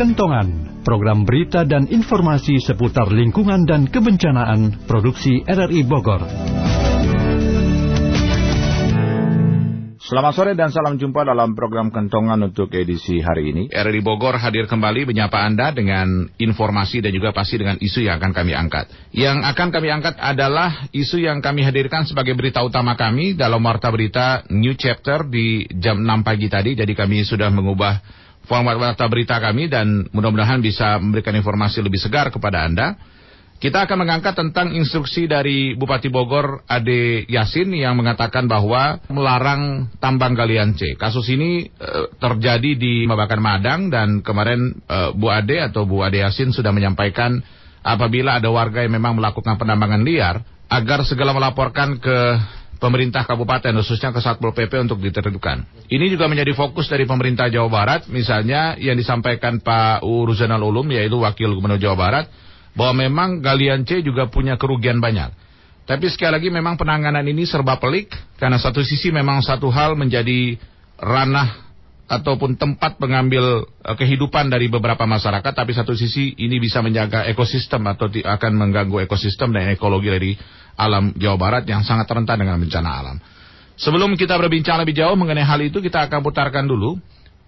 Kentongan, program berita dan informasi seputar lingkungan dan kebencanaan, produksi RRI Bogor. Selamat sore dan salam jumpa dalam program Kentongan untuk edisi hari ini. RRI Bogor hadir kembali menyapa Anda dengan informasi dan juga pasti dengan isu yang akan kami angkat. Yang akan kami angkat adalah isu yang kami hadirkan sebagai berita utama kami dalam Warta Berita New Chapter di jam 6 pagi tadi. Jadi kami sudah mengubah format Warta Berita kami dan mudah-mudahan bisa memberikan informasi lebih segar kepada Anda. Kita akan mengangkat tentang instruksi dari Bupati Bogor Ade Yasin yang mengatakan bahwa melarang tambang galian C. Kasus ini e, terjadi di Mabakan Madang dan kemarin e, Bu Ade atau Bu Ade Yasin sudah menyampaikan apabila ada warga yang memang melakukan penambangan liar agar segala melaporkan ke pemerintah kabupaten khususnya ke Satpol PP untuk ditertibkan. Ini juga menjadi fokus dari pemerintah Jawa Barat misalnya yang disampaikan Pak Uruzanal Ulum yaitu Wakil Gubernur Jawa Barat bahwa memang galian C juga punya kerugian banyak. Tapi sekali lagi memang penanganan ini serba pelik karena satu sisi memang satu hal menjadi ranah ataupun tempat pengambil uh, kehidupan dari beberapa masyarakat tapi satu sisi ini bisa menjaga ekosistem atau akan mengganggu ekosistem dan ekologi dari alam Jawa Barat yang sangat rentan dengan bencana alam. Sebelum kita berbincang lebih jauh mengenai hal itu kita akan putarkan dulu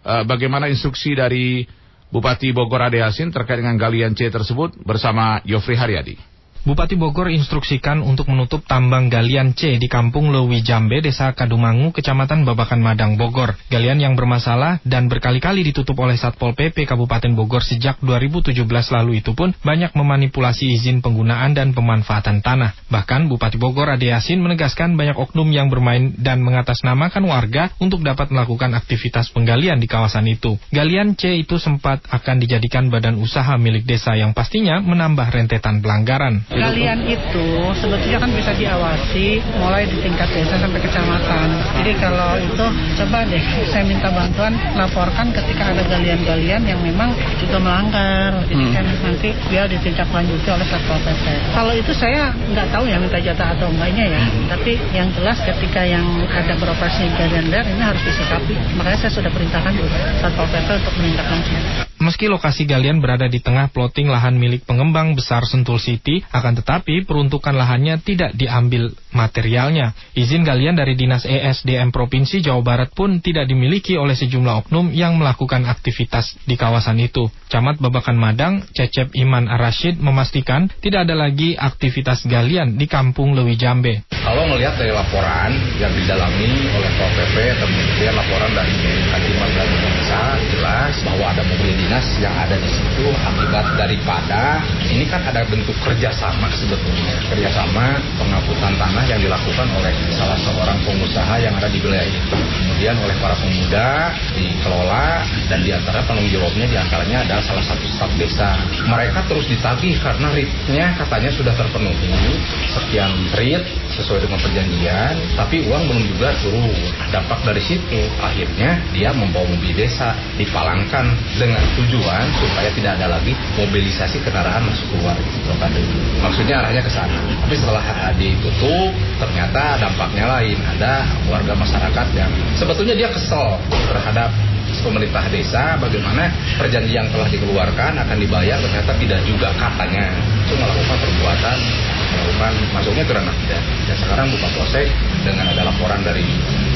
uh, bagaimana instruksi dari Bupati Bogor Ade Yasin terkait dengan galian C tersebut bersama Yofri Haryadi. Bupati Bogor instruksikan untuk menutup tambang galian C di Kampung Lewi Jambe, Desa Kadumangu, Kecamatan Babakan Madang, Bogor. Galian yang bermasalah dan berkali-kali ditutup oleh Satpol PP Kabupaten Bogor sejak 2017 lalu itu pun banyak memanipulasi izin penggunaan dan pemanfaatan tanah. Bahkan Bupati Bogor Ade Yasin menegaskan banyak oknum yang bermain dan mengatasnamakan warga untuk dapat melakukan aktivitas penggalian di kawasan itu. Galian C itu sempat akan dijadikan badan usaha milik desa yang pastinya menambah rentetan pelanggaran. Galian itu sebetulnya kan bisa diawasi mulai di tingkat desa sampai kecamatan. Jadi kalau itu coba deh saya minta bantuan laporkan ketika ada galian-galian yang memang juga melanggar. Jadi hmm. kan nanti dia ditindaklanjuti oleh Satpol PP. Kalau itu saya nggak tahu ya minta jatah atau enggaknya ya. Hmm. Tapi yang jelas ketika yang ada beroperasi galian ini harus disikapi. Makanya saya sudah perintahkan Satpol PP untuk menindaklanjuti. Meski lokasi galian berada di tengah plotting lahan milik pengembang besar Sentul City, akan tetapi peruntukan lahannya tidak diambil materialnya. Izin galian dari Dinas ESDM Provinsi Jawa Barat pun tidak dimiliki oleh sejumlah oknum yang melakukan aktivitas di kawasan itu. Camat Babakan Madang, Cecep Iman Arashid memastikan tidak ada lagi aktivitas galian di Kampung Lewi Jambe. Kalau melihat dari laporan yang didalami oleh Pol PP kemudian laporan dari Hakiman dan Desa, jelas bahwa ada mobil dinas yang ada di situ akibat daripada ini kan ada bentuk kerjasama sebetulnya. Kerjasama pengangkutan tanah yang dilakukan oleh salah seorang pengusaha yang ada di wilayah itu kemudian oleh para pemuda dikelola dan di antara penanggung jawabnya di antaranya adalah salah satu staf desa mereka terus ditagih karena ritnya katanya sudah terpenuhi sekian rit sesuai dengan perjanjian tapi uang belum juga turun dampak dari situ akhirnya dia membawa mobil desa dipalangkan dengan tujuan supaya tidak ada lagi mobilisasi kendaraan masuk keluar. Maksudnya arahnya ke sana. Tapi setelah ditutup, ternyata dampaknya lain. Ada warga masyarakat yang sebetulnya dia kesel terhadap pemerintah desa bagaimana perjanjian yang telah dikeluarkan akan dibayar ternyata tidak juga katanya. Itu melakukan perbuatan melakukan masuknya ke ranah pidana. Dan sekarang buka Polsek dengan ada laporan dari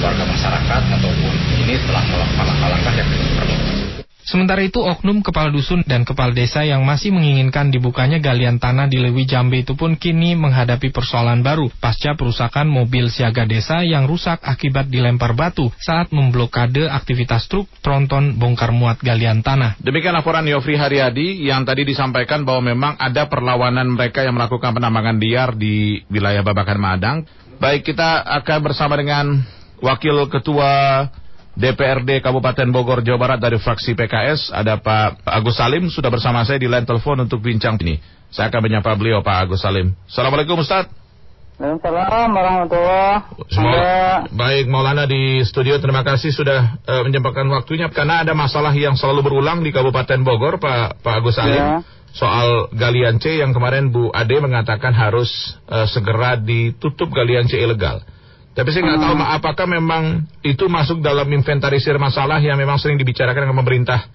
warga masyarakat ataupun ini telah melakukan langkah-langkah yang diperlukan Sementara itu, oknum kepala dusun dan kepala desa yang masih menginginkan dibukanya galian tanah di Lewi Jambe itu pun kini menghadapi persoalan baru pasca perusakan mobil siaga desa yang rusak akibat dilempar batu saat memblokade aktivitas truk tronton bongkar muat galian tanah. Demikian laporan Yofri Haryadi yang tadi disampaikan bahwa memang ada perlawanan mereka yang melakukan penambangan liar di wilayah Babakan Madang. Baik, kita akan bersama dengan Wakil Ketua DPRD Kabupaten Bogor, Jawa Barat dari fraksi PKS. Ada Pak Agus Salim sudah bersama saya di line telepon untuk bincang ini. Saya akan menyapa beliau Pak Agus Salim. Assalamualaikum Ustaz. Waalaikumsalam warahmatullahi wabarakatuh. Baik Maulana di studio terima kasih sudah uh, menyempatkan waktunya karena ada masalah yang selalu berulang di Kabupaten Bogor Pak Pak Agus Salim. Ya. Soal galian C yang kemarin Bu Ade mengatakan harus uh, segera ditutup galian C ilegal. Tapi saya nggak tahu hmm. apakah memang itu masuk dalam inventarisir masalah yang memang sering dibicarakan dengan pemerintah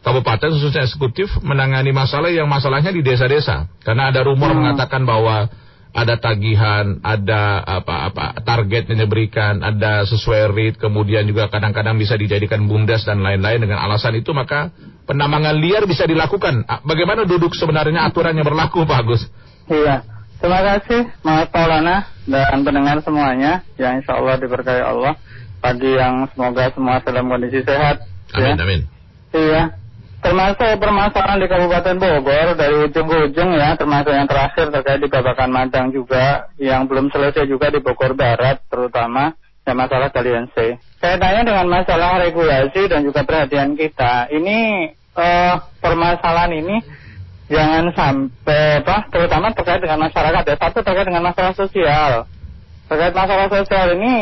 kabupaten khususnya eksekutif menangani masalah yang masalahnya di desa-desa. Karena ada rumor mengatakan bahwa ada tagihan, ada apa-apa target yang diberikan, ada sesuai rate, kemudian juga kadang-kadang bisa dijadikan bumdes dan lain-lain dengan alasan itu maka penambangan liar bisa dilakukan. Ah, Bagaimana duduk sebenarnya aturan yang berlaku Pak Agus? Iya. Terima kasih Mas Maulana dan pendengar semuanya yang insya Allah diberkahi Allah. Pagi yang semoga semua dalam kondisi sehat. Amin, ya. amin. Iya. Termasuk permasalahan di Kabupaten Bogor dari ujung ke ujung ya, termasuk yang terakhir terkait di Babakan Madang juga, yang belum selesai juga di Bogor Barat terutama, ya masalah kalian C. Saya tanya dengan masalah regulasi dan juga perhatian kita, ini eh, permasalahan ini jangan sampai apa, terutama terkait dengan masyarakat ya, satu terkait dengan masalah sosial. Terkait masalah sosial ini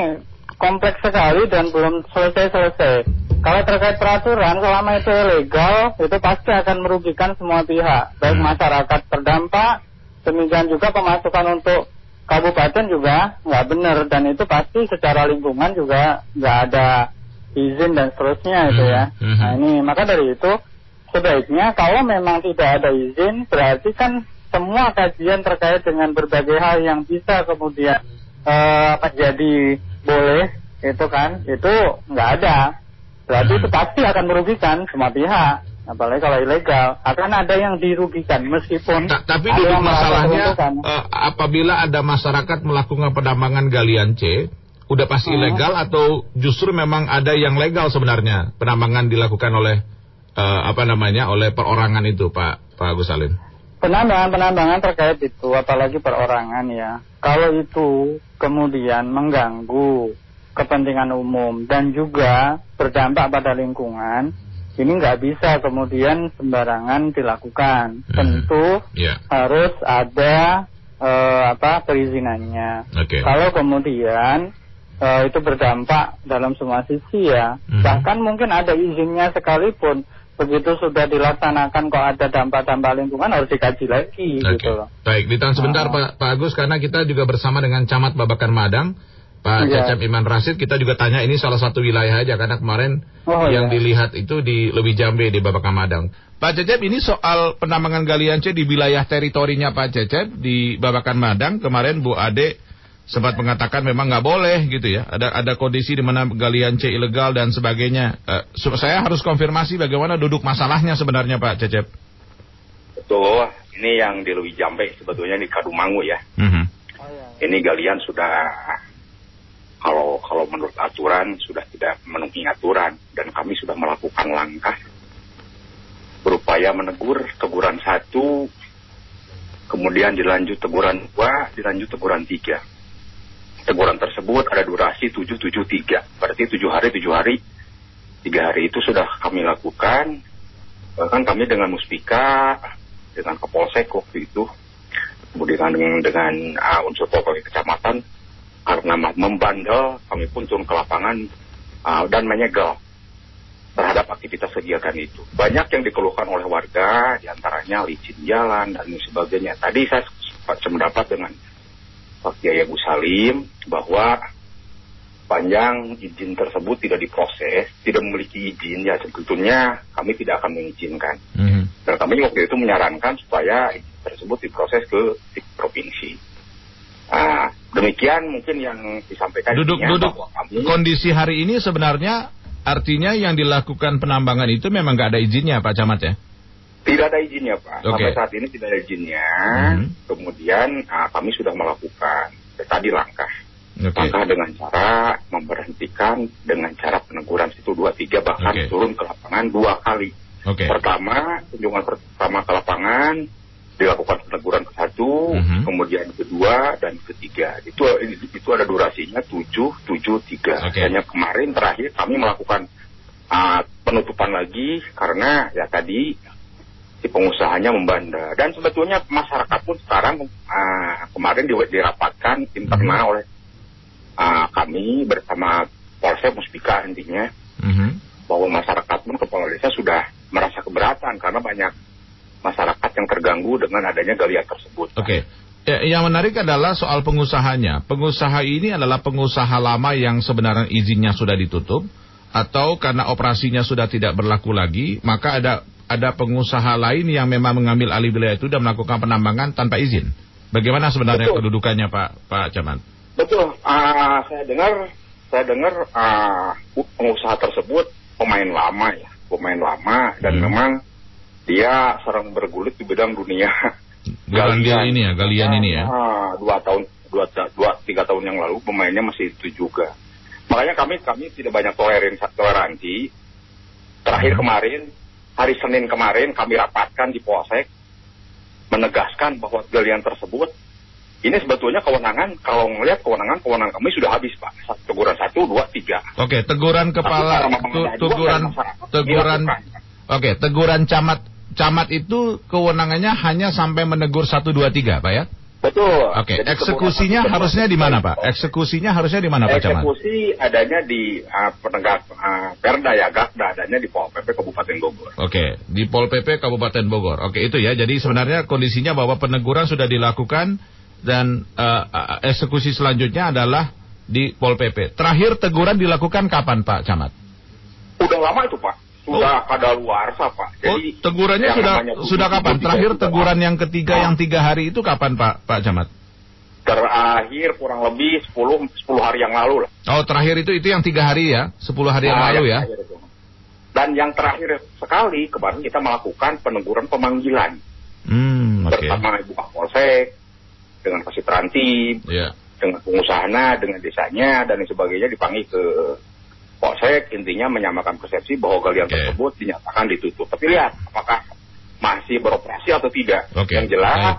kompleks sekali dan belum selesai-selesai. Kalau terkait peraturan, selama itu legal, itu pasti akan merugikan semua pihak. Baik masyarakat terdampak, demikian juga pemasukan untuk kabupaten juga nggak benar. Dan itu pasti secara lingkungan juga nggak ada izin dan seterusnya itu ya. Mhm. Nah ini, maka dari itu, sebaiknya kalau memang tidak ada izin, berarti kan semua kajian terkait dengan berbagai hal yang bisa kemudian eh, menjadi boleh, itu kan, itu nggak ada. Berarti itu pasti akan merugikan semua pihak. Apalagi kalau ilegal, akan ada yang dirugikan meskipun Ta- tapi ada duduk masalahnya eh, apabila ada masyarakat melakukan penambangan galian C, udah pasti Hmm. ilegal atau justru memang ada yang legal sebenarnya penambangan dilakukan oleh eh, apa namanya oleh perorangan itu Pak Pak Agus Salim. Penambangan-penambangan terkait itu, apalagi perorangan ya. Kalau itu kemudian mengganggu kepentingan umum dan juga berdampak pada lingkungan, ini nggak bisa kemudian sembarangan dilakukan. Hmm. Tentu Ya. harus ada eh, apa perizinannya. Oke. Kalau kemudian eh, itu berdampak dalam semua sisi ya, Mhm. bahkan mungkin ada izinnya sekalipun, begitu sudah dilaksanakan kok ada dampak-dampak lingkungan harus dikaji lagi Oke. gitu loh. Baik, ditahan sebentar Ah. Pak Pak Agus karena kita juga bersama dengan Camat Babakan Madang. Pak Iya. Cecep Iman Rasid kita juga tanya ini salah satu wilayah aja karena kemarin Oh, yang iya. dilihat itu di Lewi Jambe di Babakan Madang. Pak Cecep ini soal penambangan galian C di wilayah teritorinya Pak Cecep di Babakan Madang kemarin Bu Ade sempat mengatakan memang nggak boleh gitu ya. Ada ada kondisi di mana galian C ilegal dan sebagainya. So- saya harus konfirmasi bagaimana duduk masalahnya sebenarnya Pak Cecep. Betul, ini yang di Lewi Jambe sebetulnya di Kadumangu ya. Mhm. Ini galian sudah kalau kalau menurut aturan sudah tidak memenuhi aturan dan kami sudah melakukan langkah berupaya menegur teguran satu, kemudian dilanjut teguran dua, dilanjut teguran tiga. Teguran tersebut ada durasi 773, berarti tujuh hari tujuh hari, tiga hari itu sudah kami lakukan. Bahkan kami dengan Muspika, dengan Kapolsek waktu itu, kemudian dengan, dengan uh, unsur Polri kecamatan, karena membandel, kami pun turun ke lapangan uh, dan menyegel terhadap aktivitas kegiatan itu. Banyak yang dikeluhkan oleh warga, di antaranya licin jalan dan sebagainya. Tadi saya sempat sependapat dengan Pak Kiai Agus Salim bahwa panjang izin tersebut tidak diproses, tidak memiliki izin, ya sebetulnya kami tidak akan mengizinkan. Mhm. Dan kami waktu itu menyarankan supaya izin tersebut diproses ke di provinsi. Ah, demikian mungkin yang disampaikan Duduk intinya duduk kami kondisi hari ini sebenarnya artinya yang dilakukan penambangan itu memang nggak ada izinnya Pak Camat ya? Tidak ada izinnya Pak. Oke. Sampai saat ini tidak ada izinnya. Hmm. Kemudian ah, kami sudah melakukan tadi langkah. Oke. Langkah dengan cara memberhentikan dengan cara peneguran situ dua tiga bahkan Oke. turun ke lapangan dua kali. Oke. Pertama, kunjungan pertama ke lapangan dilakukan peneguran ke satu, Mhm. kemudian kedua dan ketiga. Itu itu ada durasinya tujuh tujuh tiga. Oke. Hanya kemarin terakhir kami melakukan ah, penutupan lagi karena ya tadi si pengusahanya membanda dan sebetulnya masyarakat pun sekarang ah, kemarin di- dirapatkan internal oleh ah, kami bersama Polsek Muspika intinya Mhm. bahwa masyarakat pun kepala desa sudah merasa keberatan karena banyak masyarakat yang terganggu dengan adanya galian tersebut. Oke. Ya, yang menarik adalah soal pengusahanya. Pengusaha ini adalah pengusaha lama yang sebenarnya izinnya sudah ditutup atau karena operasinya sudah tidak berlaku lagi, maka ada ada pengusaha lain yang memang mengambil alih wilayah itu dan melakukan penambangan tanpa izin. Bagaimana sebenarnya Betul. kedudukannya Pak Pak Camat? Betul, ah, saya dengar, saya dengar ah, pengusaha tersebut pemain lama ya, pemain lama dan Hmm. memang dia sering bergulit di bidang dunia Galian ini ya, galian ini ya. Ah, dua tahun, dua, dua, tiga tahun yang lalu pemainnya masih itu juga. Makanya kami kami tidak banyak toleran toleransi. Terakhir Hmm. kemarin, hari Senin kemarin kami rapatkan di Polsek menegaskan bahwa galian tersebut ini sebetulnya kewenangan kalau melihat kewenangan kewenangan kami sudah habis pak teguran satu dua tiga Oke, teguran kepala dua teguran teguran. Oke, teguran camat camat itu kewenangannya hanya sampai menegur 1 2 3, Pak ya? Betul Oke, Jadi eksekusinya harusnya di mana, Pak? Eksekusinya harusnya di mana, Pak Camat? eksekusi adanya di ah, penegak ah, Perda ya Gakda adanya di Pol PP Kabupaten Bogor Oke, di Pol PP Kabupaten Bogor. Oke, itu ya. Jadi sebenarnya kondisinya bahwa peneguran sudah dilakukan dan eh, eksekusi selanjutnya adalah di Pol PP. Terakhir teguran dilakukan kapan, Pak Camat? udah lama itu pak sudah kada luar pak Oh, jadi tegurannya yang sudah sudah kapan? Terakhir teguran yang ketiga Ah. yang tiga hari itu kapan, Pak Pak Camat? terakhir kurang lebih 10 10 hari yang lalu lah Oh, terakhir itu itu yang tiga hari ya, 10 hari yang Nah, lalu ya. dan yang terakhir sekali kemarin kita melakukan peneguran pemanggilan Hmm, oke. bersama ibu Kapolsek dengan Pasitranti Ya. dengan pengusahanya dengan desanya dan sebagainya dipanggil ke Polsek intinya menyamakan persepsi bahwa galian Oke. tersebut dinyatakan ditutup tapi lihat apakah masih beroperasi atau tidak Oke, yang jelas baik.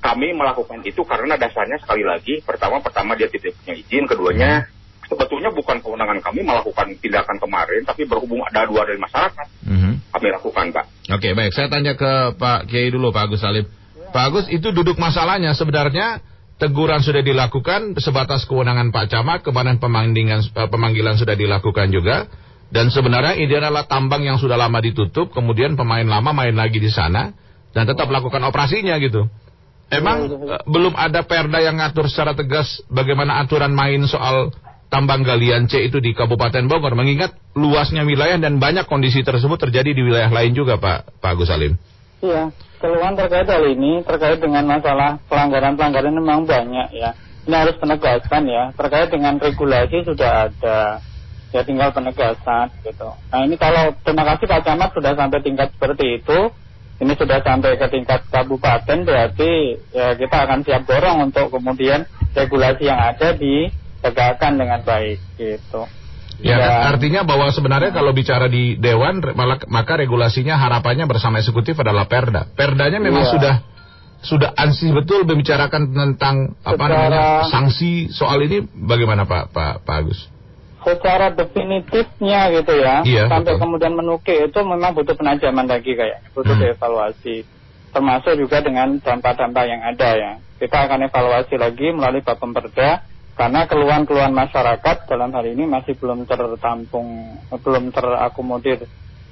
kami melakukan itu karena dasarnya sekali lagi pertama pertama dia tidak punya izin keduanya Hmm. sebetulnya bukan kewenangan kami melakukan tindakan kemarin tapi berhubung ada dua dari masyarakat Mhm. kami lakukan pak Oke, baik. Saya tanya ke Pak Kiai dulu, Pak Agus Salim. Pak Agus, itu duduk masalahnya sebenarnya teguran sudah dilakukan sebatas kewenangan Pak Camat, kemarin pemanggilan eh, pemanggilan sudah dilakukan juga. Dan sebenarnya ini adalah tambang yang sudah lama ditutup, kemudian pemain lama main lagi di sana dan tetap melakukan operasinya gitu. Emang eh, belum ada perda yang ngatur secara tegas bagaimana aturan main soal tambang galian C itu di Kabupaten Bogor, mengingat luasnya wilayah dan banyak kondisi tersebut terjadi di wilayah lain juga, Pak Pak Agus Salim. Iya, keluhan terkait hal ini terkait dengan masalah pelanggaran-pelanggaran memang banyak ya. Ini harus penegasan ya. Terkait dengan regulasi sudah ada. Ya tinggal penegasan gitu. Nah ini kalau terima kasih Pak Camat sudah sampai tingkat seperti itu. Ini sudah sampai ke tingkat kabupaten berarti ya kita akan siap dorong untuk kemudian regulasi yang ada ditegakkan dengan baik gitu. Ya, kan? artinya bahwa sebenarnya kalau bicara di dewan maka regulasinya harapannya bersama eksekutif adalah perda. Perdanya memang Iya. sudah sudah ansih betul membicarakan tentang apa Secara- namanya sanksi soal ini bagaimana Pak Pak Pak Agus? secara definitifnya gitu ya Iya, sampai betul. kemudian menukik itu memang butuh penajaman lagi kayak butuh Hmm. dievaluasi termasuk juga dengan dampak-dampak yang ada ya kita akan evaluasi lagi melalui bab pemperda karena keluhan-keluhan masyarakat dalam hal ini masih belum tertampung belum terakomodir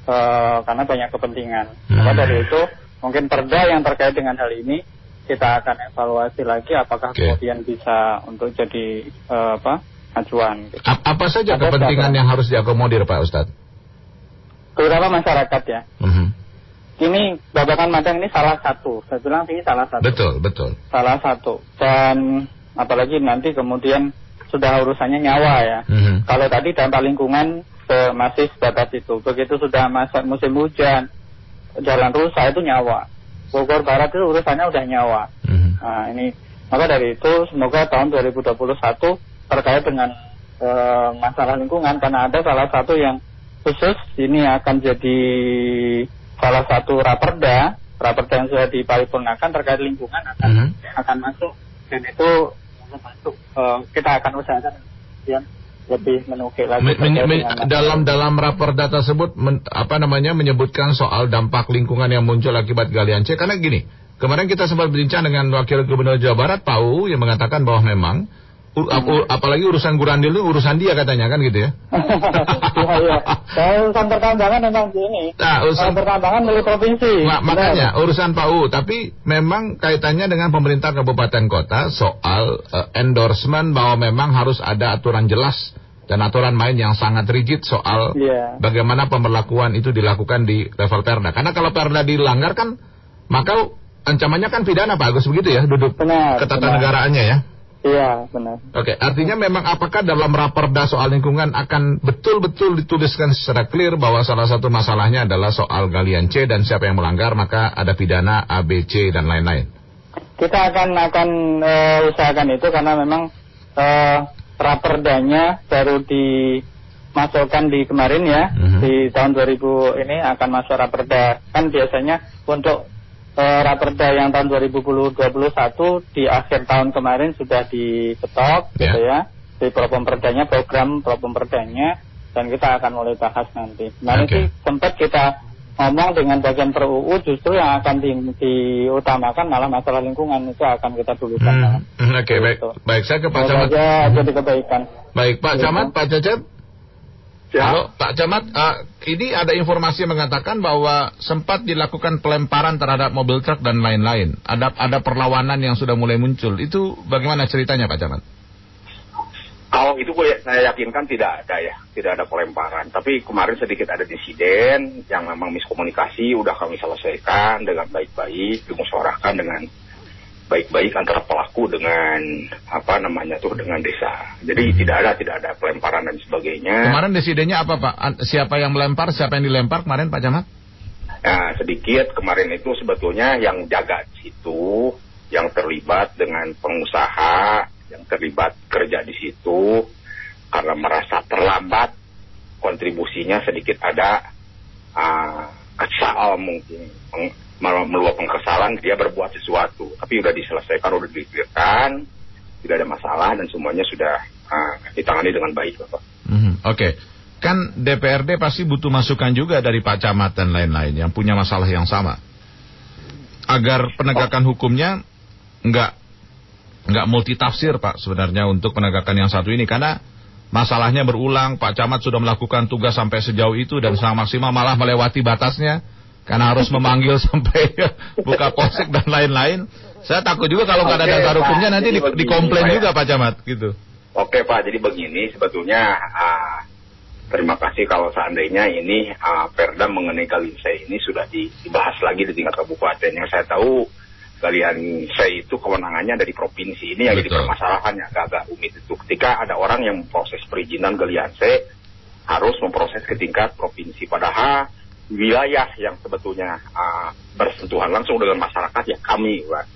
eh, karena banyak kepentingan maka Hmm. dari itu mungkin perda yang terkait dengan hal ini kita akan evaluasi lagi apakah Oke. kemudian bisa untuk jadi eh, apa acuan gitu. Apa saja Ada kepentingan yang harus diakomodir Pak Ustadz? beberapa masyarakat ya. Mhm. Ini babakan madang ini salah satu. Saya bilang ini salah satu. Betul betul. Salah satu. Dan apalagi nanti kemudian sudah urusannya nyawa ya. Mhm. Kalau tadi dampak lingkungan se- masih sebatas itu. Begitu sudah masa musim hujan, jalan rusak itu nyawa. Bogor Barat itu urusannya udah nyawa. Mhm. Nah ini maka dari itu semoga tahun 2021 terkait dengan eh, masalah lingkungan karena ada salah satu yang khusus ini akan jadi salah satu raperda raperda yang sudah diparipurnakan terkait lingkungan akan Mhm. akan masuk dan itu masuk eh, kita akan usahakan kemudian lebih menukik lagi Men- men- men- dalam dalam rapor data tersebut men- apa namanya menyebutkan soal dampak lingkungan yang muncul akibat galian C. Karena gini kemarin kita sempat berbincang dengan wakil gubernur Jawa Barat Pau yang mengatakan bahwa memang u- ap- apalagi urusan Gurandil itu urusan dia katanya kan gitu ya Iya, iya. Kalau urusan pertambangan memang gini. Nah, urusan- pertambangan milik provinsi. Ma- makanya urusan Pak U, tapi memang kaitannya dengan pemerintah kabupaten kota soal eh, endorsement bahwa memang harus ada aturan jelas dan aturan main yang sangat rigid soal Iya. bagaimana pemberlakuan itu dilakukan di level Perda. Karena kalau Perda dilanggar kan maka ancamannya kan pidana Pak Agus begitu ya duduk Benar. ketatanegaraannya ya. Iya, benar. Oke, artinya memang apakah dalam raperda soal lingkungan akan betul-betul dituliskan secara clear bahwa salah satu masalahnya adalah soal galian C dan siapa yang melanggar maka ada pidana A, B, C dan lain-lain. Kita akan akan eh, usahakan itu karena memang eh, raperdanya baru dimasukkan di kemarin ya Mhm. di tahun 2000 ini akan masuk raperda kan biasanya untuk eh, raperda yang tahun 2021 di akhir tahun kemarin sudah diketok gitu ya di propemperdanya program propemperdanya dan kita akan mulai bahas nanti. Nah ini sih sempat kita ngomong dengan bagian per UU justru yang akan di- diutamakan malah masalah lingkungan itu akan kita dulukan. malah. Hmm, Oke, baik. Baik, saya ke Pak Camat. aja jadi kebaikan. Baik, Pak Iya, Camat, Pak Cecep. Ya. Halo, Pak Camat. eh, ini ada informasi mengatakan bahwa sempat dilakukan pelemparan terhadap mobil truk dan lain-lain. Ada ada perlawanan yang sudah mulai muncul. Itu bagaimana ceritanya, Pak Camat? Kalau itu gue saya yakinkan tidak ada ya, tidak ada pelemparan. Tapi kemarin sedikit ada insiden yang memang miskomunikasi, udah kami selesaikan dengan baik-baik, dimusyawarahkan dengan baik-baik antara pelaku dengan apa namanya tuh dengan desa. Jadi tidak ada tidak ada pelemparan dan sebagainya. Kemarin desidennya apa, Pak? Siapa yang melempar, siapa yang dilempar kemarin, Pak Camat? Nah, sedikit kemarin itu sebetulnya yang jaga di situ, yang terlibat dengan pengusaha, yang terlibat kerja di situ, karena merasa terlambat, kontribusinya sedikit ada ah, kesal mungkin, meluapkan kesalahan dia berbuat sesuatu, tapi udah diselesaikan, udah dikelirkan, tidak ada masalah dan semuanya sudah ah, ditangani dengan baik, Bapak. Mhm, Oke. Kan DPRD pasti butuh masukan juga dari Pak Camat dan lain-lain yang punya masalah yang sama. Agar penegakan hukumnya nggak nggak multitafsir Pak sebenarnya untuk penegakan yang satu ini karena masalahnya berulang Pak Camat sudah melakukan tugas sampai sejauh itu dan sangat maksimal malah melewati batasnya karena harus memanggil sampai buka polsek dan lain-lain. Saya takut juga kalau nggak ada dasar Pak. hukumnya nanti Jadi di, begini, dikomplain Pak, ya. juga Pak Camat gitu. Oke Pak, jadi begini sebetulnya ah, terima kasih kalau seandainya ini ah, Perda mengenai Galinse ini sudah di- dibahas lagi di tingkat kabupaten. Yang saya tahu Galinse itu kewenangannya dari provinsi ini yang jadi Betul. permasalahan yang agak-agak rumit itu. Ketika ada orang yang memproses perizinan Galianse harus memproses ke tingkat provinsi. Padahal wilayah yang sebetulnya ah, bersentuhan langsung dengan masyarakat ya kami, Pak.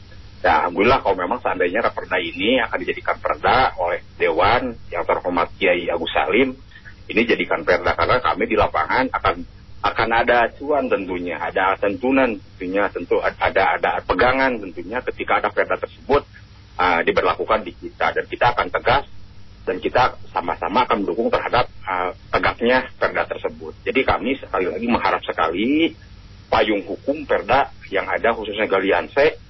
Ya, alhamdulillah kalau memang seandainya raperda ini akan dijadikan perda oleh Dewan yang terhormat Kiai Agus Salim, ini jadikan perda karena kami di lapangan akan akan ada acuan tentunya, ada tentunan tentunya, tentu ada ada pegangan tentunya ketika ada perda tersebut ah, diberlakukan di kita dan kita akan tegas dan kita sama-sama akan mendukung terhadap ah, tegaknya perda tersebut. Jadi kami sekali lagi mengharap sekali payung hukum perda yang ada khususnya Galianse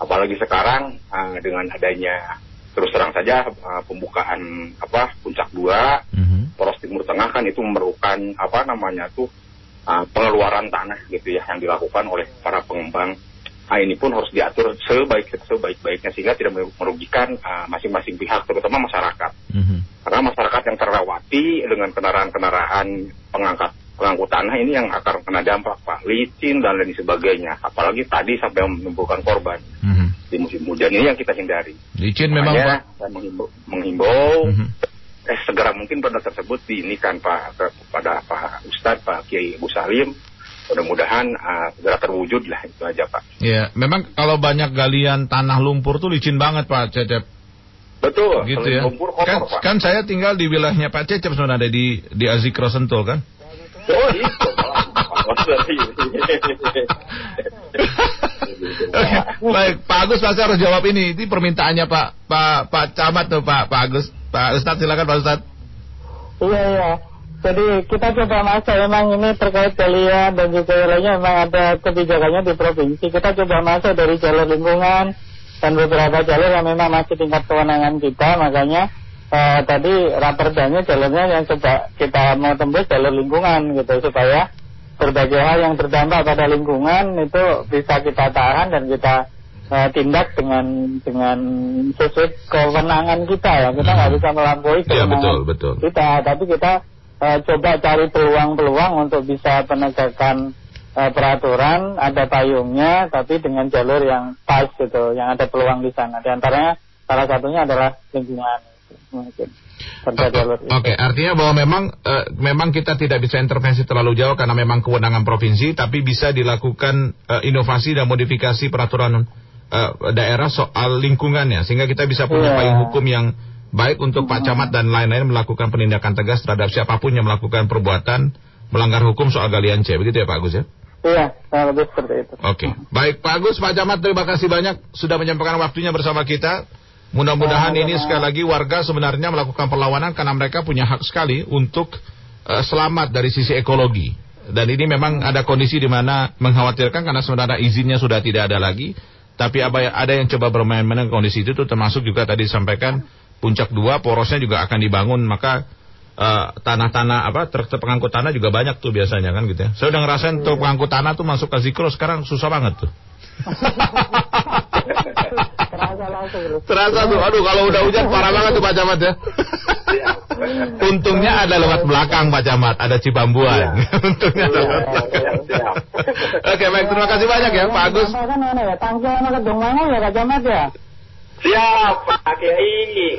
apalagi sekarang uh, dengan adanya terus terang saja uh, pembukaan apa puncak dua Mhm. poros timur tengah kan itu memerlukan apa namanya tuh uh, pengeluaran tanah gitu ya yang dilakukan oleh para pengembang nah ini pun harus diatur sebaik sebaik baiknya sehingga tidak merugikan uh, masing-masing pihak terutama masyarakat Mhm. karena masyarakat yang terlewati dengan kendaraan-kendaraan pengangkat pengangkut tanah ini yang akan kena dampak pak licin dan lain sebagainya apalagi tadi sampai menimbulkan korban Mhm. di musim hujan ini yang kita hindari. Licin memang Pak. Makanya saya menghimbau, menghimbau Mhm. eh segera mungkin perda tersebut diinikan Pak ke- kepada Pak Ustadz Pak Kiai Ibu Salim. Mudah-mudahan ah, segera terwujud lah itu aja Pak. Ya, memang kalau banyak galian tanah lumpur tuh licin banget Pak Cecep. Betul. Gitu ya. Lumpur kotor Kan, Pak. kan saya tinggal di wilayahnya Pak Cecep sebenarnya di di Azikro Sentul kan. Oh itu. Baik, Pak Agus pasti harus jawab ini. Ini permintaannya Pak Pak Pak Camat tuh Pak Pak Agus. Pak Ustadz silakan Pak Ustadz. Iya iya. Jadi kita coba masuk memang ini terkait galian dan juga lainnya memang ada kebijakannya di provinsi. Kita coba masuk dari jalur lingkungan dan beberapa jalur yang memang masih tingkat kewenangan kita. Makanya eh, tadi raperdanya jalurnya yang coba kita mau tembus jalur lingkungan gitu supaya berbagai hal yang berdampak pada lingkungan itu bisa kita tahan dan kita uh, tindak dengan dengan sesuai kewenangan kita ya. Kita nggak bisa melampaui Hmm. Iya, kewenangan betul, betul. kita, tapi kita uh, coba cari peluang-peluang untuk bisa penegakan uh, peraturan, ada payungnya, tapi dengan jalur yang pas gitu, yang ada peluang di sana. Di antaranya salah satunya adalah lingkungan mungkin. Oke, artinya bahwa memang eh, memang kita tidak bisa intervensi terlalu jauh karena memang kewenangan provinsi, tapi bisa dilakukan eh, inovasi dan modifikasi peraturan eh, daerah soal lingkungannya, sehingga kita bisa punya Iya. payung hukum yang baik untuk Pak Camat dan lain-lain melakukan penindakan tegas terhadap siapa pun yang melakukan perbuatan melanggar hukum soal galian C, begitu ya Pak Agus ya? Iya, lebih seperti itu. Oke, baik Pak Agus, Pak Camat, terima kasih banyak sudah menyampaikan waktunya bersama kita. Mudah-mudahan ini sekali lagi warga sebenarnya melakukan perlawanan karena mereka punya hak sekali untuk eh, selamat dari sisi ekologi. Dan ini memang ada kondisi di mana mengkhawatirkan karena sebenarnya izinnya sudah tidak ada lagi. Tapi apa- ada yang coba bermain-main dengan kondisi itu termasuk juga tadi disampaikan puncak dua porosnya juga akan dibangun maka eh, tanah-tanah apa truk truk pengangkut tanah juga banyak tuh biasanya kan gitu ya. Saya udah ngerasain truk pengangkut tanah tuh masuk ke Zikro sekarang susah banget tuh. Terasa langsung. Terasa tuh, aduh kalau udah hujan parah banget tuh Pak Camat ya. Untungnya ada lewat belakang Pak Camat, ada Cibambuan. Untungnya ada lewat belakang. Oke baik, terima kasih banyak ya Pak Agus. Kan ya? Tangki sama ya Kak Camat ya? Siap, Pak Kiai.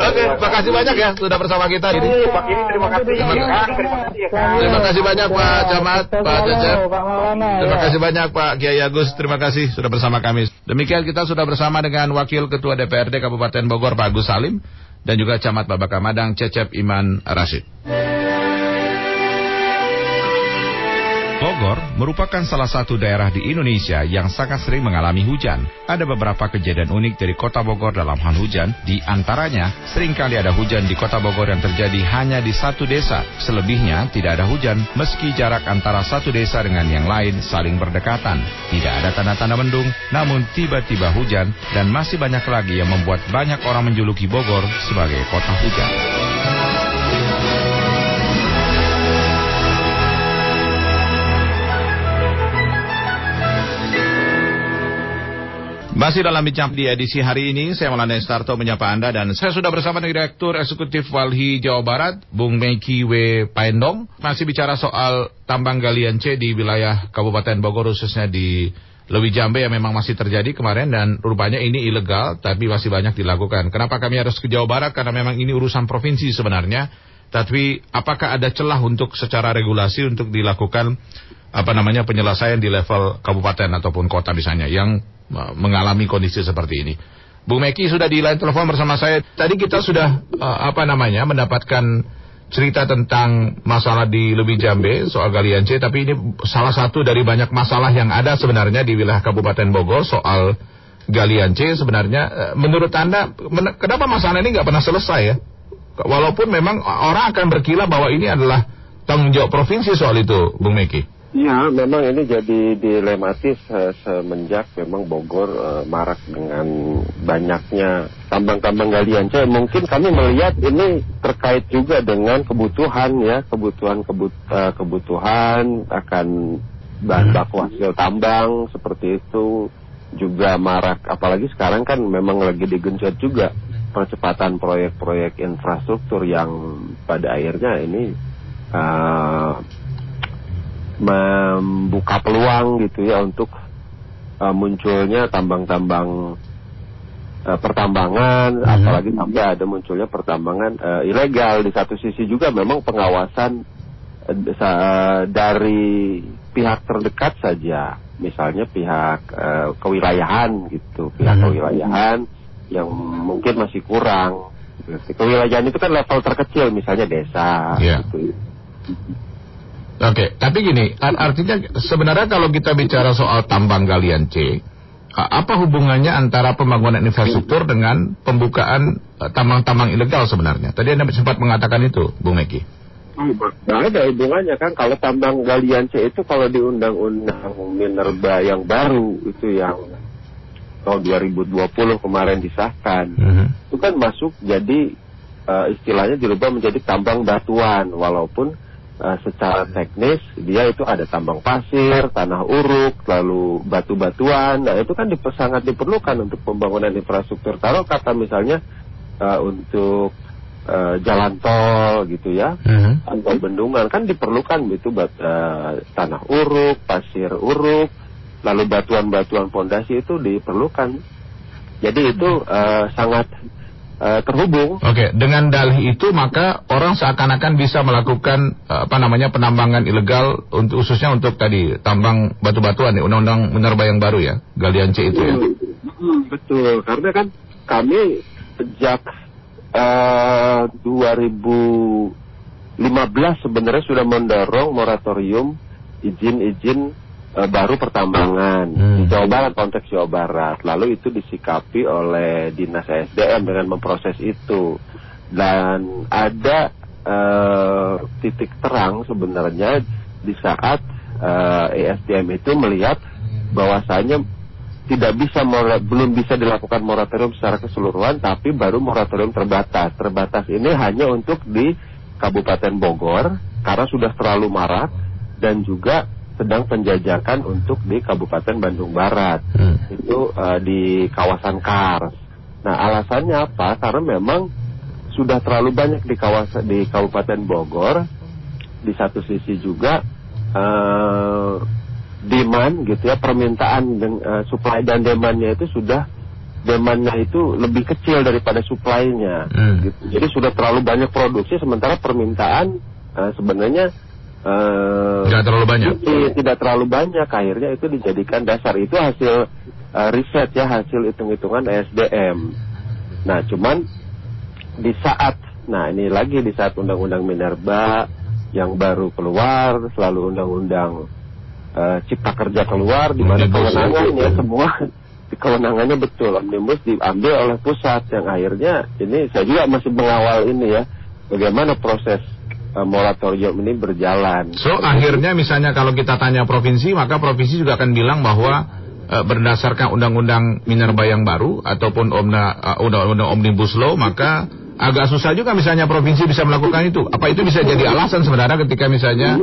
Oke, terima kasih banyak ya sudah bersama kita ini. Pak Kiai, terima kasih. Terima kasih. Terima kasih ya, Kang. Terima kasih banyak Pak Camat, Pak Cecep. Maulana. Terima ya. kasih banyak Pak Kiai Agus, terima kasih sudah bersama kami. Demikian kita sudah bersama dengan Wakil Ketua DPRD Kabupaten Bogor Pak Agus Salim dan juga Camat Babaka Madang Cecep Iman Rashid. Bogor merupakan salah satu daerah di Indonesia yang sangat sering mengalami hujan. Ada beberapa kejadian unik dari kota Bogor dalam hal hujan, di antaranya sering kali ada hujan di kota Bogor yang terjadi hanya di satu desa. Selebihnya tidak ada hujan meski jarak antara satu desa dengan yang lain saling berdekatan. Tidak ada tanda-tanda mendung, namun tiba-tiba hujan dan masih banyak lagi yang membuat banyak orang menjuluki Bogor sebagai kota hujan. Masih dalam bincang di edisi hari ini, saya Maulana Starto menyapa Anda dan saya sudah bersama Direktur Eksekutif Walhi Jawa Barat, Bung Meki W. Paendong. Masih bicara soal tambang galian C di wilayah Kabupaten Bogor khususnya di Lewi Jambe yang memang masih terjadi kemarin dan rupanya ini ilegal tapi masih banyak dilakukan. Kenapa kami harus ke Jawa Barat? Karena memang ini urusan provinsi sebenarnya. Tapi apakah ada celah untuk secara regulasi untuk dilakukan apa namanya penyelesaian di level kabupaten ataupun kota misalnya yang mengalami kondisi seperti ini. Bu Meki sudah di line telepon bersama saya. Tadi kita sudah uh, apa namanya mendapatkan cerita tentang masalah di Lewi Jambe soal galian C, tapi ini salah satu dari banyak masalah yang ada sebenarnya di wilayah Kabupaten Bogor soal galian C sebenarnya. eh, Menurut Anda, men- kenapa masalah ini nggak pernah selesai ya? Walaupun memang orang akan berkila bahwa ini adalah tanggung jawab provinsi soal itu, Bung Meki. Ya, memang ini jadi dilematis eh, semenjak memang Bogor eh, marak dengan banyaknya tambang-tambang galian C. Mungkin kami melihat ini terkait juga dengan kebutuhan ya, kebutuhan kebut- eh, kebutuhan akan bahan baku hasil tambang seperti itu juga marak. Apalagi sekarang kan memang lagi digenjot juga percepatan proyek-proyek infrastruktur yang pada akhirnya ini eh, membuka peluang gitu ya untuk uh, munculnya tambang-tambang uh, pertambangan, apalagi sampai ada munculnya pertambangan uh, ilegal. Di satu sisi juga memang pengawasan uh, dari pihak terdekat saja, misalnya pihak uh, kewilayahan gitu, pihak kewilayahan yang mungkin masih kurang. Kewilayahan itu kan level terkecil, misalnya desa. Iya. Gitu. Oke, tapi gini, ar- artinya sebenarnya kalau kita bicara soal tambang galian C, apa hubungannya antara pembangunan infrastruktur dengan pembukaan eh, tambang-tambang ilegal sebenarnya? Tadi Anda sempat mengatakan itu, Bung Meki. Nah, ada hubungannya kan kalau tambang galian C itu kalau di undang-undang minerba yang baru itu yang tahun 2020 kemarin disahkan itu kan masuk jadi eh, istilahnya dirubah menjadi tambang batuan walaupun uh, secara teknis dia itu ada tambang pasir, tanah uruk, lalu batu-batuan. Nah itu kan diper, sangat diperlukan untuk pembangunan infrastruktur. Taruh kata misalnya uh, untuk uh, jalan tol gitu ya, atau bendungan kan diperlukan itu bat, uh, tanah uruk, pasir uruk, lalu batuan-batuan pondasi itu diperlukan. Jadi itu uh, sangat uh, terhubung. Oke, dengan dalih itu maka orang seakan-akan bisa melakukan eh, apa namanya penambangan ilegal untuk khususnya untuk tadi tambang batu-batuan ya, undang-undang minerba yang baru ya, galian C itu ya. Hmm, betul, karena kan kami sejak eh, 2015 sebenarnya sudah mendorong moratorium izin-izin eh, baru pertambangan di Jawa Barat konteks Jawa Barat. Lalu itu disikapi oleh dinas SDM dengan memproses itu dan ada eh, titik terang sebenarnya di saat eh, ESDM itu melihat bahwasanya tidak bisa belum bisa dilakukan moratorium secara keseluruhan tapi baru moratorium terbatas. Terbatas ini hanya untuk di Kabupaten Bogor karena sudah terlalu marak dan juga sedang penjajakan untuk di Kabupaten Bandung Barat. Itu eh, di kawasan Kars. Nah, alasannya apa? Karena memang sudah terlalu banyak di kawasan di Kabupaten Bogor. Di satu sisi juga eh, demand gitu ya permintaan dan eh, supply dan demandnya itu sudah demandnya itu lebih kecil daripada supply-nya gitu. jadi sudah terlalu banyak produksi sementara permintaan eh, sebenarnya eh, Nggak terlalu banyak. ti- tidak terlalu banyak akhirnya itu dijadikan dasar itu hasil eh, riset ya hasil hitung-hitungan SDM nah cuman di saat nah ini lagi di saat undang-undang minerba yang baru keluar selalu undang-undang eh, cipta kerja keluar di mana ya. kewenangannya semua kewenangannya betul omnibus diambil oleh pusat yang akhirnya ini saya juga masih mengawal ini ya bagaimana proses eh, moratorium ini berjalan So akhirnya misalnya kalau kita tanya provinsi maka provinsi juga akan bilang bahwa eh, berdasarkan undang-undang minerba yang baru ataupun omna, eh, undang-undang omnibus law maka agak susah juga misalnya provinsi bisa melakukan itu. Apa itu bisa jadi alasan sebenarnya ketika misalnya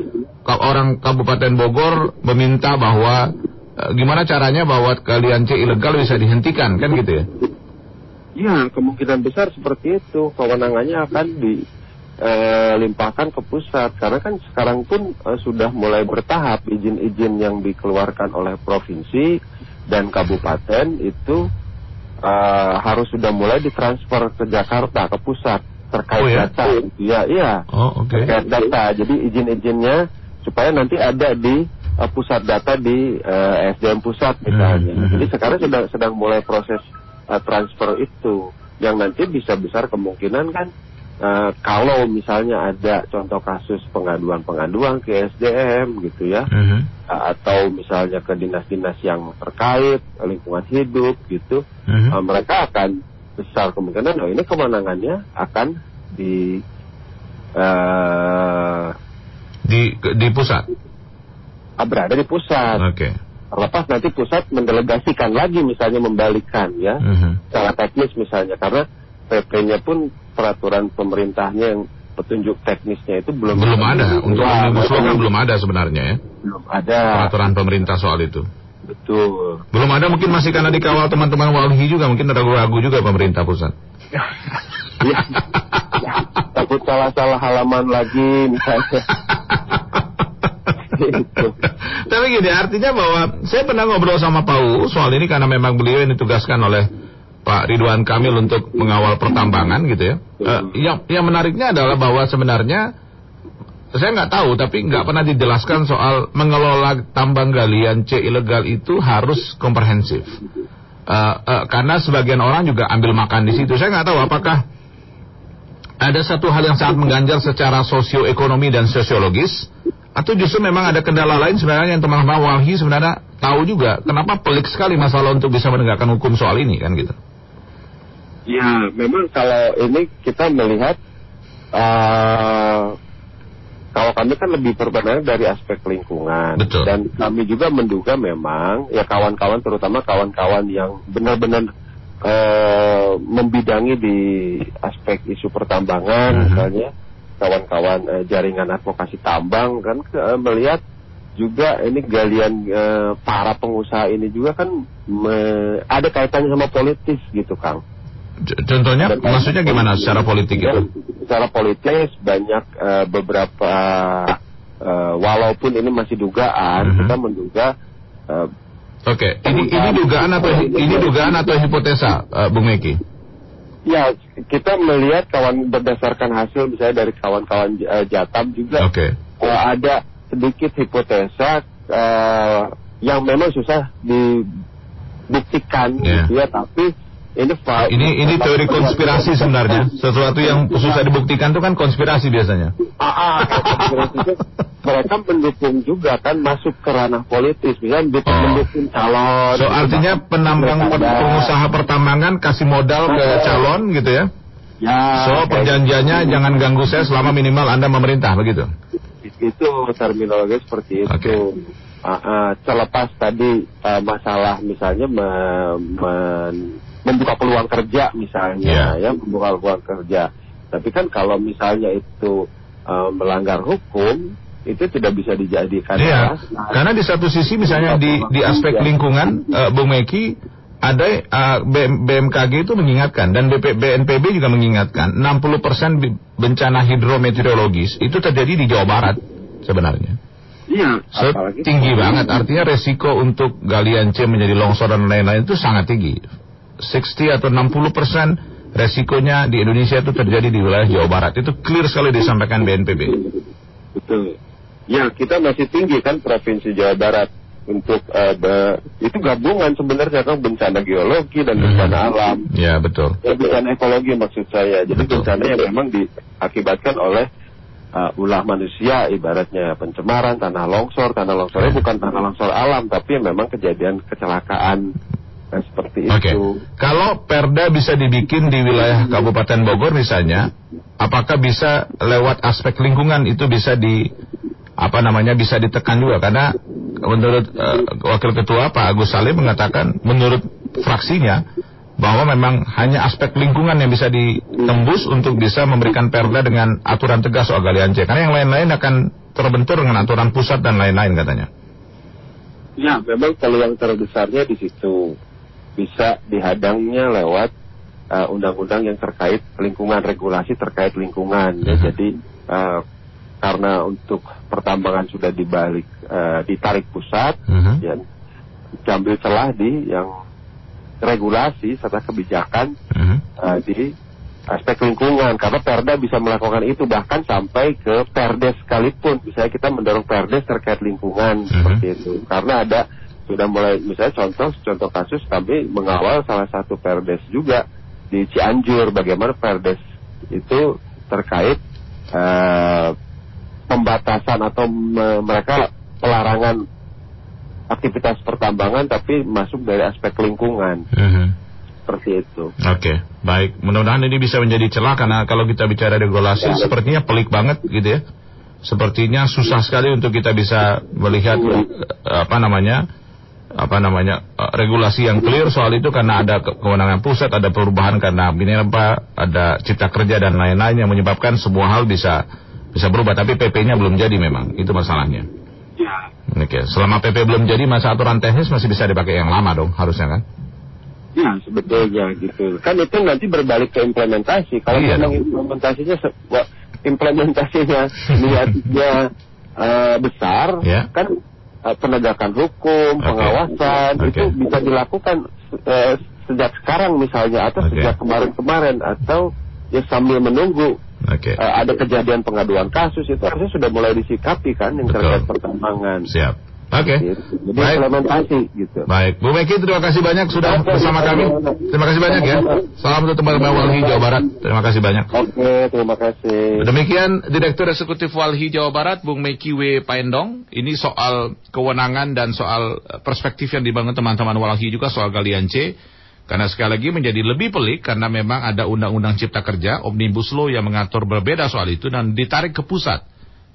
orang Kabupaten Bogor meminta bahwa eh, gimana caranya bahwa kalian C ilegal bisa dihentikan kan gitu ya? Ya, kemungkinan besar seperti itu. Kewenangannya akan dilimpahkan ke pusat. Karena kan sekarang pun eh, sudah mulai bertahap izin-izin yang dikeluarkan oleh provinsi dan kabupaten itu eh, harus sudah mulai ditransfer ke Jakarta, ke pusat terkait Oh, ya? data. Iya, iya. Oh oke. Terkait data. Jadi izin-izinnya supaya nanti ada di eh, pusat data di eh, SDM pusat misalnya. Hmm, hmm. Jadi sekarang sedang sedang mulai proses eh, transfer itu yang nanti bisa besar kemungkinan kan eh, kalau misalnya ada contoh kasus pengaduan-pengaduan ke SDM gitu ya eh, atau misalnya ke dinas-dinas yang terkait lingkungan hidup gitu Mhm. eh, mereka akan besar kemungkinan oh ini kewenangannya akan di eh, Di di pusat. berada di pusat. Oke. Terlepas nanti pusat mendelegasikan lagi misalnya membalikkan ya. Mhm. Secara teknis misalnya karena PP-nya pun peraturan pemerintahnya yang petunjuk teknisnya itu belum Belum ada untuk Wah, omnibus law kan belum ada sebenarnya ya. belum ada. Peraturan pemerintah soal itu. Betul. Belum ada mungkin masih karena dikawal teman-teman walhi juga mungkin ragu-ragu juga pemerintah pusat. Ya, ya, takut salah-salah halaman lagi misalnya. Gitu. Tapi gini artinya bahwa saya pernah ngobrol sama Pak U soal ini karena memang beliau yang ditugaskan oleh Pak Ridwan Kamil untuk mengawal pertambangan gitu ya. Eh, yang yang menariknya adalah bahwa sebenarnya saya nggak tahu tapi nggak pernah dijelaskan soal mengelola tambang galian C ilegal itu harus komprehensif. Eh, eh, karena sebagian orang juga ambil makan di situ. Saya nggak tahu apakah ada satu hal yang sangat mengganjal secara sosioekonomi dan sosiologis atau justru memang ada kendala lain sebenarnya yang teman-teman walhi sebenarnya tahu juga kenapa pelik sekali masalah untuk bisa menegakkan hukum soal ini kan gitu. Ya, memang kalau ini kita melihat eh kalau kami kan lebih berpandangan dari aspek lingkungan Betul. dan kami juga menduga memang ya kawan-kawan terutama kawan-kawan yang benar-benar eh, membidangi di aspek isu pertambangan Mhm. misalnya kawan-kawan uh, jaringan advokasi tambang kan uh, melihat juga ini galian uh, para pengusaha ini juga kan me, ada kaitannya sama politis gitu Kang. Contohnya, Dan maksudnya gimana secara politik itu? Secara politis banyak uh, beberapa uh, walaupun ini masih dugaan, uh -huh. kita menduga. Uh, Oke, okay. ini ini dugaan atau ini dugaan atau hipotesa, uh, Bung Meki? Ya, kita melihat kawan berdasarkan hasil misalnya dari kawan-kawan uh, Jatam juga okay. uh, ada sedikit hipotesa uh, yang memang susah dibuktikan yeah. gitu ya, tapi ini ini ini teori konspirasi sebenarnya. Sesuatu yang susah dibuktikan itu kan konspirasi biasanya. Ah, ah mereka mendukung juga kan masuk ke ranah politis, misalnya oh. mendukung calon. So artinya penambang pengusaha pertambangan kasih modal ke calon gitu ya? Ya. So perjanjiannya gitu. jangan ganggu saya selama minimal anda memerintah begitu? Itu terminologi seperti itu. Okay. Uh, uh, terlepas tadi uh, masalah misalnya me, me, membuka peluang kerja misalnya yeah. ya membuka peluang kerja tapi kan kalau misalnya itu uh, melanggar hukum itu tidak bisa dijadikan yeah. Nah, karena di satu sisi misalnya di di aspek ya. lingkungan uh, Bung Meki ada uh, BMKG itu mengingatkan dan BP, BNPB juga mengingatkan 60% bencana hidrometeorologis itu terjadi di Jawa Barat sebenarnya. Iya, so, tinggi banget. Artinya resiko untuk galian C menjadi longsor dan lain-lain itu sangat tinggi. 60 atau 60 persen resikonya di Indonesia itu terjadi di wilayah Jawa Barat. Itu clear sekali disampaikan BNPB. Betul. Ya, kita masih tinggi kan Provinsi Jawa Barat untuk uh, be, itu gabungan sebenarnya kan bencana geologi dan bencana hmm. alam. Ya, betul. Ya, bencana ekologi maksud saya. Jadi betul. bencana yang memang diakibatkan oleh uh, ulah manusia ibaratnya pencemaran tanah longsor tanah longsornya bukan tanah longsor alam tapi memang kejadian kecelakaan Nah, seperti okay. itu. Kalau Perda bisa dibikin di wilayah Kabupaten Bogor misalnya, apakah bisa lewat aspek lingkungan itu bisa di apa namanya bisa ditekan juga karena menurut uh, Wakil Ketua Pak Agus Salim mengatakan menurut fraksinya bahwa memang hanya aspek lingkungan yang bisa ditembus untuk bisa memberikan perda dengan aturan tegas soal galian C. Karena yang lain-lain akan terbentur dengan aturan pusat dan lain-lain katanya. Ya, memang peluang terbesarnya di situ bisa dihadangnya lewat uh, undang-undang uh, yang terkait lingkungan regulasi terkait lingkungan ya mhm. jadi uh, karena untuk pertambangan sudah dibalik uh, ditarik pusat uh-huh. ya diambil celah di yang regulasi serta kebijakan uh-huh. uh, di aspek lingkungan karena Perda bisa melakukan itu bahkan sampai ke Perdes sekalipun misalnya kita mendorong Perdes terkait lingkungan uh-huh. seperti itu karena ada sudah mulai misalnya contoh contoh kasus kami mengawal salah satu perdes juga di Cianjur bagaimana perdes itu terkait uh, pembatasan atau me mereka pelarangan aktivitas pertambangan tapi masuk dari aspek lingkungan. Uh -huh. Seperti itu. Oke, okay, baik. Mudah-mudahan ini bisa menjadi celah karena kalau kita bicara regulasi ya, sepertinya pelik banget gitu ya. Sepertinya susah sekali untuk kita bisa melihat ya. apa namanya apa namanya uh, regulasi yang clear soal itu karena ada kewenangan pusat, ada perubahan karena ini apa ada cipta kerja dan lain-lain yang menyebabkan semua hal bisa bisa berubah. Tapi PP-nya belum jadi memang itu masalahnya. Ya. Oke, selama PP belum jadi masa aturan teknis masih bisa dipakai yang lama dong harusnya kan? Ya sebetulnya gitu. Kan itu nanti berbalik ke implementasi. Kalau iya memang implementasinya implementasinya niatnya uh, besar, ya. kan uh, penegakan hukum, okay. pengawasan okay. itu bisa dilakukan uh, sejak sekarang misalnya atau okay. sejak kemarin-kemarin atau ya sambil menunggu okay. uh, ada kejadian pengaduan kasus itu harusnya sudah mulai disikapi kan yang terkait perkembangan. Siap. Oke. Okay. Jadi Baik. implementasi gitu. Baik. Bu Meki terima kasih banyak sudah Oke, bersama kami. Terima kasih banyak ya. Salam untuk teman-teman Walhi Jawa Barat. Terima kasih banyak. Oke, terima kasih. Demikian Direktur Eksekutif Walhi Jawa Barat Bung Meki W Paendong. Ini soal kewenangan dan soal perspektif yang dibangun teman-teman Walhi juga soal galian C. Karena sekali lagi menjadi lebih pelik karena memang ada undang-undang cipta kerja, Omnibus Law yang mengatur berbeda soal itu dan ditarik ke pusat.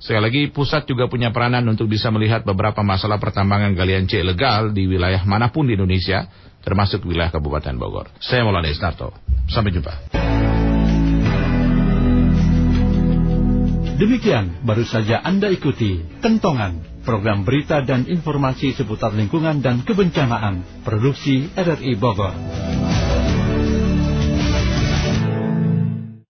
Sekali lagi, pusat juga punya peranan untuk bisa melihat beberapa masalah pertambangan galian C legal di wilayah mana pun di Indonesia, termasuk wilayah Kabupaten Bogor. Saya Maulana Isnarto. Sampai jumpa. Demikian baru saja Anda ikuti Kentongan, program berita dan informasi seputar lingkungan dan kebencanaan, produksi RRI Bogor.